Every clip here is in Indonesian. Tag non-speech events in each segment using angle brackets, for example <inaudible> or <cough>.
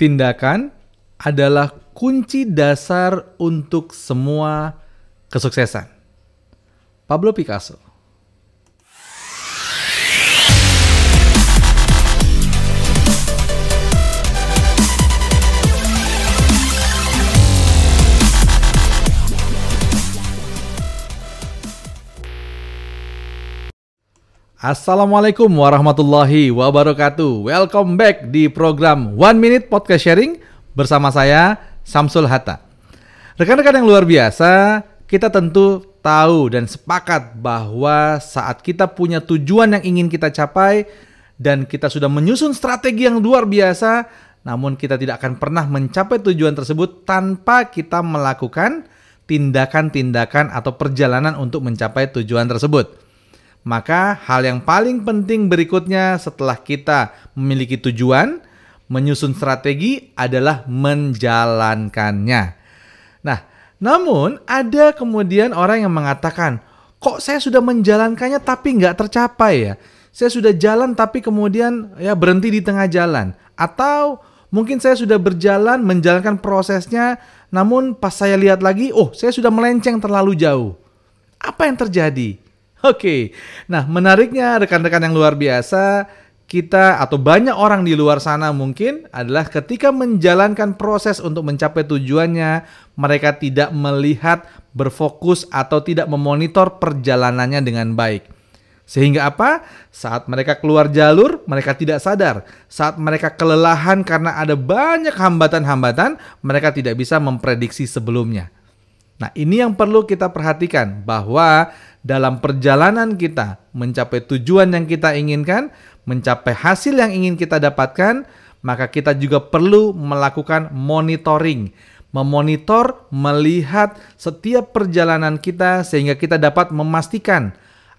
Tindakan adalah kunci dasar untuk semua kesuksesan. Pablo Picasso. Assalamualaikum warahmatullahi wabarakatuh. Welcome back di program One Minute Podcast Sharing bersama saya Samsul Hatta. Rekan-rekan yang luar biasa, kita tentu tahu dan sepakat bahwa saat kita punya tujuan yang ingin kita capai dan kita sudah menyusun strategi yang luar biasa, namun kita tidak akan pernah mencapai tujuan tersebut tanpa kita melakukan tindakan-tindakan atau perjalanan untuk mencapai tujuan tersebut. Maka hal yang paling penting berikutnya setelah kita memiliki tujuan, menyusun strategi adalah menjalankannya. Nah, namun ada kemudian orang yang mengatakan, kok saya sudah menjalankannya tapi nggak tercapai ya? Saya sudah jalan tapi kemudian ya berhenti di tengah jalan. Atau mungkin saya sudah berjalan menjalankan prosesnya, namun pas saya lihat lagi, oh saya sudah melenceng terlalu jauh. Apa yang terjadi? <laughs> Oke, nah menariknya rekan-rekan yang luar biasa, kita atau banyak orang di luar sana mungkin adalah ketika menjalankan proses untuk mencapai tujuannya, mereka tidak melihat, berfokus atau tidak memonitor perjalanannya dengan baik. Sehingga apa? Saat mereka keluar jalur, mereka tidak sadar. Saat mereka kelelahan karena ada banyak hambatan-hambatan, mereka tidak bisa memprediksi sebelumnya. Nah, ini yang perlu kita perhatikan bahwa dalam perjalanan kita mencapai tujuan yang kita inginkan, mencapai hasil yang ingin kita dapatkan, maka kita juga perlu melakukan monitoring, memonitor, melihat setiap perjalanan kita sehingga kita dapat memastikan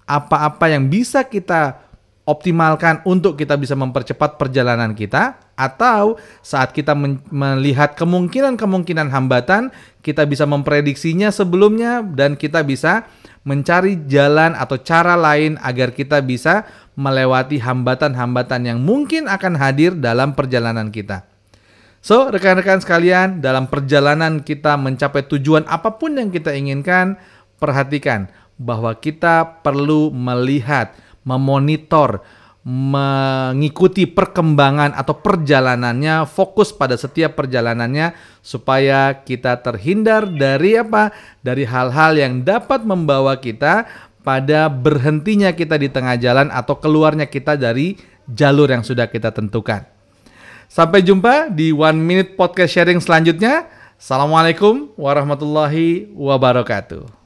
apa-apa yang bisa kita optimalkan untuk kita bisa mempercepat perjalanan kita atau saat kita melihat kemungkinan-kemungkinan hambatan kita bisa memprediksinya sebelumnya dan kita bisa mencari jalan atau cara lain agar kita bisa melewati hambatan-hambatan yang mungkin akan hadir dalam perjalanan kita. So, rekan-rekan sekalian, dalam perjalanan kita mencapai tujuan apa pun yang kita inginkan, perhatikan bahwa kita perlu melihat, memonitor, mengikuti perkembangan atau perjalanannya, fokus pada setiap perjalanannya supaya kita terhindar dari apa? Dari hal-hal yang dapat membawa kita pada berhentinya kita di tengah jalan atau keluarnya kita dari jalur yang sudah kita tentukan. Sampai jumpa di One Minute Podcast Sharing selanjutnya. Assalamualaikum warahmatullahi wabarakatuh.